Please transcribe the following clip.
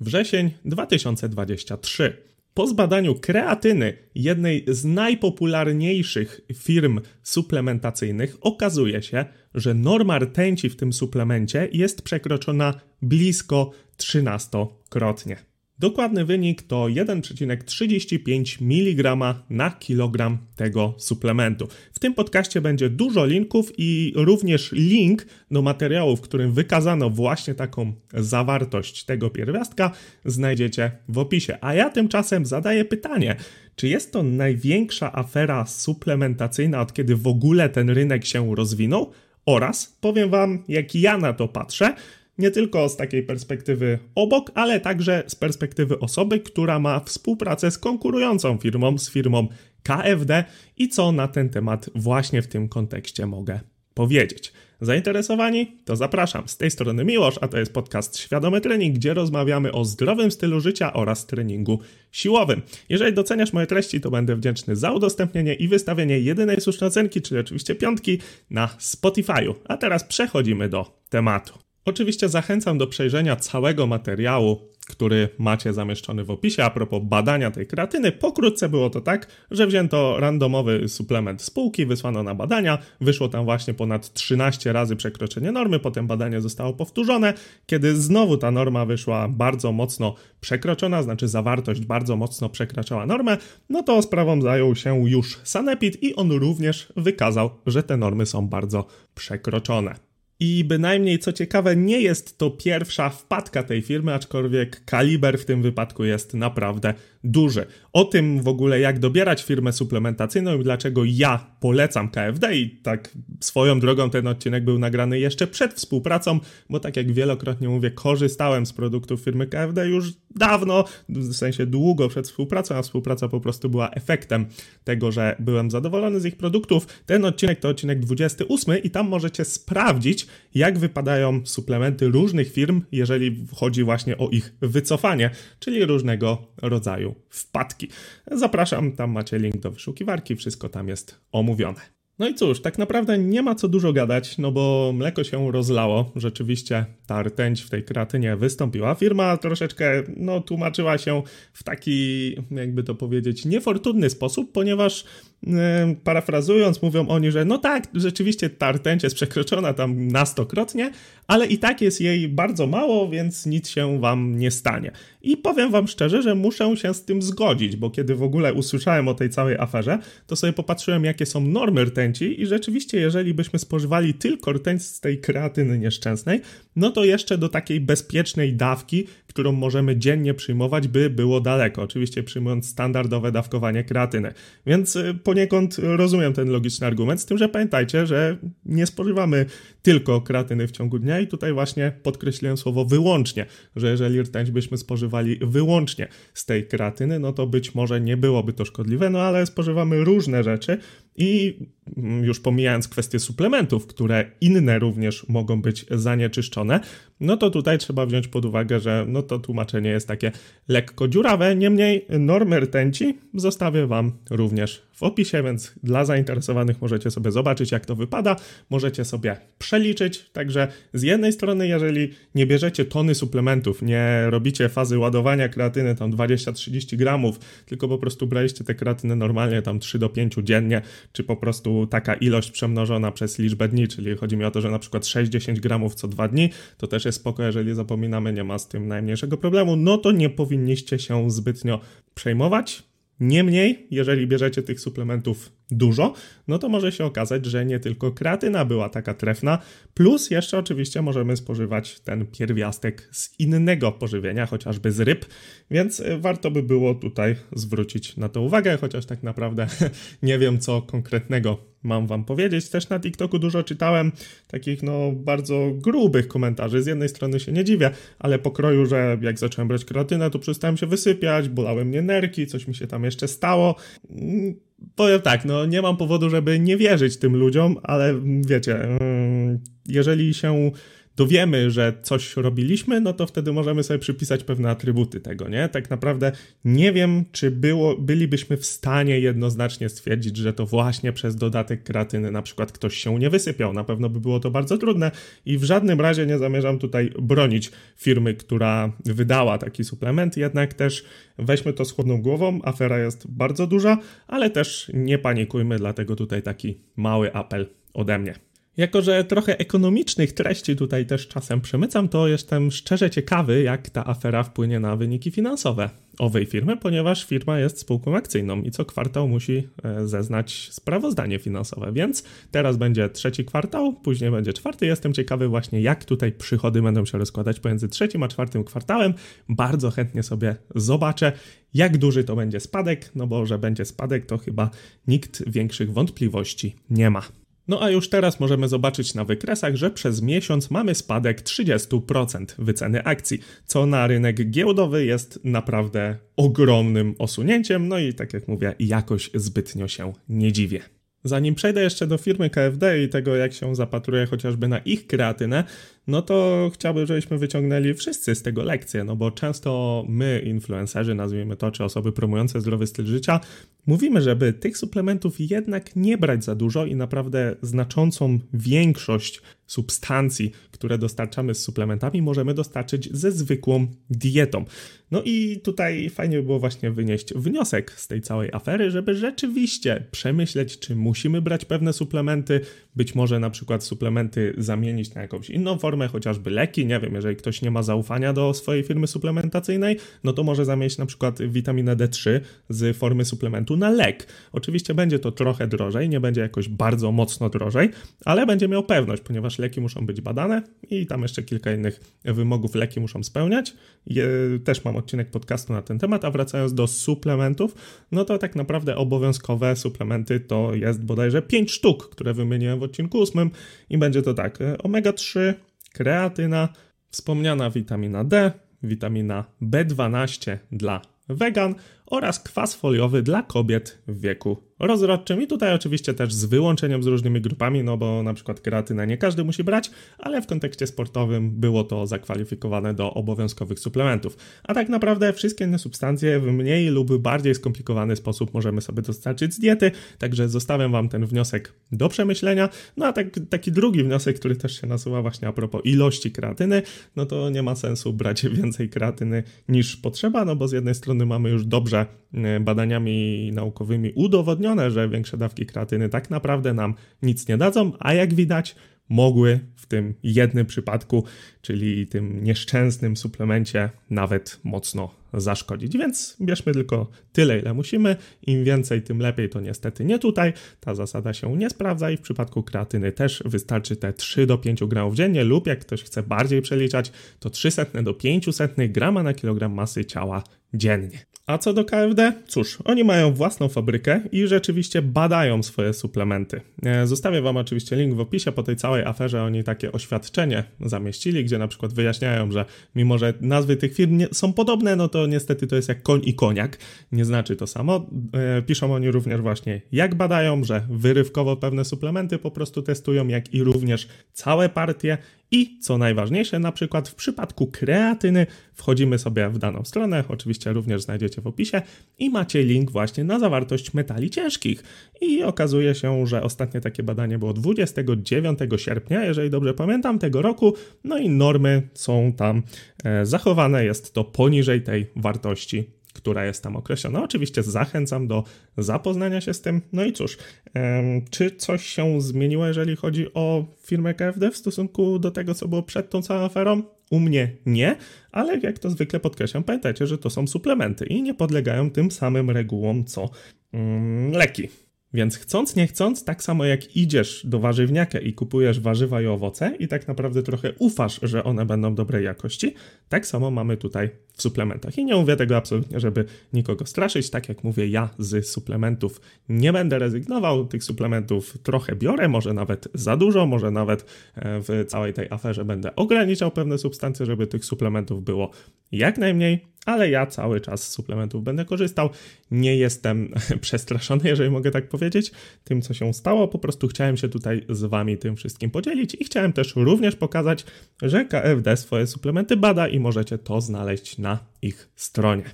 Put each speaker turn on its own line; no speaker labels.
Wrzesień 2023. Po zbadaniu kreatyny jednej z najpopularniejszych firm suplementacyjnych okazuje się, że norma rtęci w tym suplemencie jest przekroczona blisko 13-krotnie. Dokładny wynik to 1,35 mg na kilogram tego suplementu. W tym podcaście będzie dużo linków i również link do materiału, w którym wykazano właśnie taką zawartość tego pierwiastka, znajdziecie w opisie. A ja tymczasem zadaję pytanie, czy jest to największa afera suplementacyjna, od kiedy w ogóle ten rynek się rozwinął? Oraz powiem Wam, jak ja na to patrzę, nie tylko z takiej perspektywy obok, ale także z perspektywy osoby, która ma współpracę z konkurującą firmą, z firmą KFD i co na ten temat właśnie w tym kontekście mogę powiedzieć. Zainteresowani? To zapraszam. Z tej strony Miłosz, a to jest podcast Świadomy Trening, gdzie rozmawiamy o zdrowym stylu życia oraz treningu siłowym. Jeżeli doceniasz moje treści, to będę wdzięczny za udostępnienie i wystawienie jedynej słusznej ocenki, czyli oczywiście piątki na Spotify'u. A teraz przechodzimy do tematu. Oczywiście zachęcam do przejrzenia całego materiału, który macie zamieszczony w opisie a propos badania tej kreatyny. Pokrótce było to tak, że wzięto randomowy suplement spółki, wysłano na badania, wyszło tam właśnie ponad 13 razy przekroczenie normy, potem badanie zostało powtórzone, kiedy znowu ta norma wyszła bardzo mocno przekroczona, znaczy zawartość bardzo mocno przekraczała normę, no to sprawą zajął się już Sanepid i on również wykazał, że te normy są bardzo przekroczone. I bynajmniej co ciekawe, nie jest to pierwsza wpadka tej firmy, aczkolwiek kaliber w tym wypadku jest naprawdę duży. O tym w ogóle, jak dobierać firmę suplementacyjną i dlaczego ja polecam KFD i tak swoją drogą ten odcinek był nagrany jeszcze przed współpracą, bo tak jak wielokrotnie mówię, korzystałem z produktów firmy KFD już dawno, w sensie długo przed współpracą, a współpraca po prostu była efektem tego, że byłem zadowolony z ich produktów. Ten odcinek to odcinek 28 i tam możecie sprawdzić, jak wypadają suplementy różnych firm, jeżeli chodzi właśnie o ich wycofanie, czyli różnego rodzaju wpadki. Zapraszam, tam macie link do wyszukiwarki, wszystko tam jest omówione. No i cóż, tak naprawdę nie ma co dużo gadać, no bo mleko się rozlało. Rzeczywiście ta rtęć w tej kreatynie wystąpiła. Firma troszeczkę, no, tłumaczyła się w taki, jakby to powiedzieć, niefortunny sposób, ponieważ parafrazując, mówią oni, że no tak, rzeczywiście ta rtęć jest przekroczona tam na stokrotnie, ale i tak jest jej bardzo mało, więc nic się wam nie stanie. I powiem wam szczerze, że muszę się z tym zgodzić, bo kiedy w ogóle usłyszałem o tej całej aferze, to sobie popatrzyłem, jakie są normy rtęci i rzeczywiście, jeżeli byśmy spożywali tylko rtęć z tej kreatyny nieszczęsnej, no to jeszcze do takiej bezpiecznej dawki, którą możemy dziennie przyjmować, by było daleko. Oczywiście przyjmując standardowe dawkowanie kreatyny. Więc y, poniekąd rozumiem ten logiczny argument, z tym, że pamiętajcie, że nie spożywamy tylko kreatyny w ciągu dnia i tutaj właśnie podkreśliłem słowo wyłącznie, że jeżeli rtęć byśmy spożywali wyłącznie z tej kreatyny, no to być może nie byłoby to szkodliwe, no ale spożywamy różne rzeczy i mm, już pomijając kwestie suplementów, które inne również mogą być zanieczyszczone, no to tutaj trzeba wziąć pod uwagę, że no to tłumaczenie jest takie lekko dziurawe. Niemniej normy rtęci zostawię Wam również w opisie, więc dla zainteresowanych możecie sobie zobaczyć, jak to wypada. Możecie sobie przeliczyć. Także z jednej strony, jeżeli nie bierzecie tony suplementów, nie robicie fazy ładowania kreatyny tam 20-30 gramów, tylko po prostu braliście te kreatyny normalnie tam 3 do 5 dziennie, czy po prostu taka ilość przemnożona przez liczbę dni, czyli chodzi mi o to, że na przykład 6-10 gramów co 2 dni, to też jest spoko, jeżeli zapominamy, nie ma z tym najmniejszego problemu, no to nie powinniście się zbytnio przejmować. Niemniej, jeżeli bierzecie tych suplementów dużo, no to może się okazać, że nie tylko kreatyna była taka trefna, plus jeszcze oczywiście możemy spożywać ten pierwiastek z innego pożywienia, chociażby z ryb, więc y, warto by było tutaj zwrócić na to uwagę, chociaż tak naprawdę nie wiem, co konkretnego mam wam powiedzieć. Też na TikToku dużo czytałem takich no bardzo grubych komentarzy. Z jednej strony się nie dziwię, ale pokroju, że jak zacząłem brać kreatynę, to przestałem się wysypiać, bolały mnie nerki, coś mi się tam jeszcze stało. Powiem tak, no nie mam powodu, żeby nie wierzyć tym ludziom, ale wiecie, mm, jeżeli się dowiemy, że coś robiliśmy, no to wtedy możemy sobie przypisać pewne atrybuty tego, nie? Tak naprawdę nie wiem, czy było, bylibyśmy w stanie jednoznacznie stwierdzić, że to właśnie przez dodatek kreatyny na przykład ktoś się nie wysypiał. Na pewno by było to bardzo trudne i w żadnym razie nie zamierzam tutaj bronić firmy, która wydała taki suplement, jednak też weźmy to z chłodną głową, afera jest bardzo duża, ale też nie panikujmy, dlatego tutaj taki mały apel ode mnie. Jako, że trochę ekonomicznych treści tutaj też czasem przemycam, to jestem szczerze ciekawy, jak ta afera wpłynie na wyniki finansowe owej firmy, ponieważ firma jest spółką akcyjną i co kwartał musi e, zeznać sprawozdanie finansowe. Więc teraz będzie trzeci kwartał, później będzie czwarty. Jestem ciekawy właśnie, jak tutaj przychody będą się rozkładać pomiędzy trzecim a czwartym kwartałem. Bardzo chętnie sobie zobaczę, jak duży to będzie spadek, no bo że będzie spadek, to chyba nikt większych wątpliwości nie ma. No a już teraz możemy zobaczyć na wykresach, że przez miesiąc mamy spadek 30% wyceny akcji, co na rynek giełdowy jest naprawdę ogromnym osunięciem, no i tak jak mówię, jakoś zbytnio się nie dziwię. Zanim przejdę jeszcze do firmy KFD i tego, jak się zapatruje chociażby na ich kreatynę, no to chciałbym, żebyśmy wyciągnęli wszyscy z tego lekcję, no bo często my, influencerzy, nazwijmy to, czy osoby promujące zdrowy styl życia, mówimy, żeby tych suplementów jednak nie brać za dużo i naprawdę znaczącą większość substancji, które dostarczamy z suplementami, możemy dostarczyć ze zwykłą dietą. No i tutaj fajnie by było właśnie wynieść wniosek z tej całej afery, żeby rzeczywiście przemyśleć, czy musimy brać pewne suplementy, być może na przykład suplementy zamienić na jakąś inną formę, chociażby leki, nie wiem, jeżeli ktoś nie ma zaufania do swojej firmy suplementacyjnej, no to może zamienić na przykład witaminę D3 z formy suplementu na lek. Oczywiście będzie to trochę drożej, nie będzie jakoś bardzo mocno drożej, ale będzie miał pewność, ponieważ leki muszą być badane i tam jeszcze kilka innych wymogów leki muszą spełniać. Też mam odcinek podcastu na ten temat, a wracając do suplementów, no to tak naprawdę obowiązkowe suplementy to jest bodajże 5 sztuk, które wymieniłem w odcinku 8 i będzie to tak, omega-3, kreatyna, wspomniana witamina D, witamina B12 dla wegan oraz kwas foliowy dla kobiet w wieku rozrodczym. I tutaj oczywiście też z wyłączeniem z różnymi grupami, no bo na przykład kreatynę nie każdy musi brać, ale w kontekście sportowym było to zakwalifikowane do obowiązkowych suplementów. A tak naprawdę wszystkie inne substancje w mniej lub bardziej skomplikowany sposób możemy sobie dostarczyć z diety, także zostawiam Wam ten wniosek do przemyślenia. No a tak, taki drugi wniosek, który też się nasuwa właśnie a propos ilości kreatyny, no to nie ma sensu brać więcej kreatyny niż potrzeba, no bo z jednej strony mamy już dobrze e, badaniami naukowymi udowodnione, że większe dawki kreatyny tak naprawdę nam nic nie dadzą, a jak widać, mogły w tym jednym przypadku, czyli tym nieszczęsnym suplemencie, nawet mocno zaszkodzić. Więc bierzmy tylko tyle, ile musimy. Im więcej, tym lepiej. To niestety nie tutaj. Ta zasada się nie sprawdza i w przypadku kreatyny też wystarczy te 3 do 5 gramów dziennie lub jak ktoś chce bardziej przeliczać, to 300 do 500 grama na kilogram masy ciała dziennie. A co do KFD? Cóż, oni mają własną fabrykę i rzeczywiście badają swoje suplementy. E, zostawię Wam oczywiście link w opisie. Po tej całej aferze oni takie oświadczenie zamieścili, gdzie na przykład wyjaśniają, że mimo, że nazwy tych firm nie, są podobne, no to niestety to jest jak koń i koniak. Nie znaczy to samo. E, piszą oni również właśnie, jak badają, że wyrywkowo pewne suplementy po prostu testują, jak i również całe partie i co najważniejsze, na przykład w przypadku kreatyny wchodzimy sobie w daną stronę, oczywiście również znajdziecie w opisie i macie link właśnie na zawartość metali ciężkich. I okazuje się, że ostatnie takie badanie było 29 sierpnia, jeżeli dobrze pamiętam, tego roku. No i normy są tam e, zachowane, jest to poniżej tej wartości która jest tam określona. Oczywiście zachęcam do zapoznania się z tym. No i cóż, czy coś się zmieniło, jeżeli chodzi o firmę KFD w stosunku do tego, co było przed tą całą aferą? U mnie nie, ale jak to zwykle podkreślam, pamiętajcie, że to są suplementy i nie podlegają tym samym regułom co mm, leki. Więc chcąc, nie chcąc, tak samo jak idziesz do warzywniaka i kupujesz warzywa i owoce i tak naprawdę trochę ufasz, że one będą dobrej jakości, tak samo mamy tutaj w suplementach. I nie mówię tego absolutnie, żeby nikogo straszyć. Tak jak mówię, ja z suplementów nie będę rezygnował. Tych suplementów trochę biorę, może nawet za dużo, może nawet e, w całej tej aferze będę ograniczał pewne substancje, żeby tych suplementów było jak najmniej, ale ja cały czas z suplementów będę korzystał. Nie jestem przestraszony, jeżeli mogę tak powiedzieć, tym co się stało. Po prostu chciałem się tutaj z Wami tym wszystkim podzielić i chciałem też również pokazać, że KFD swoje suplementy bada i możecie to znaleźć na ich stronie.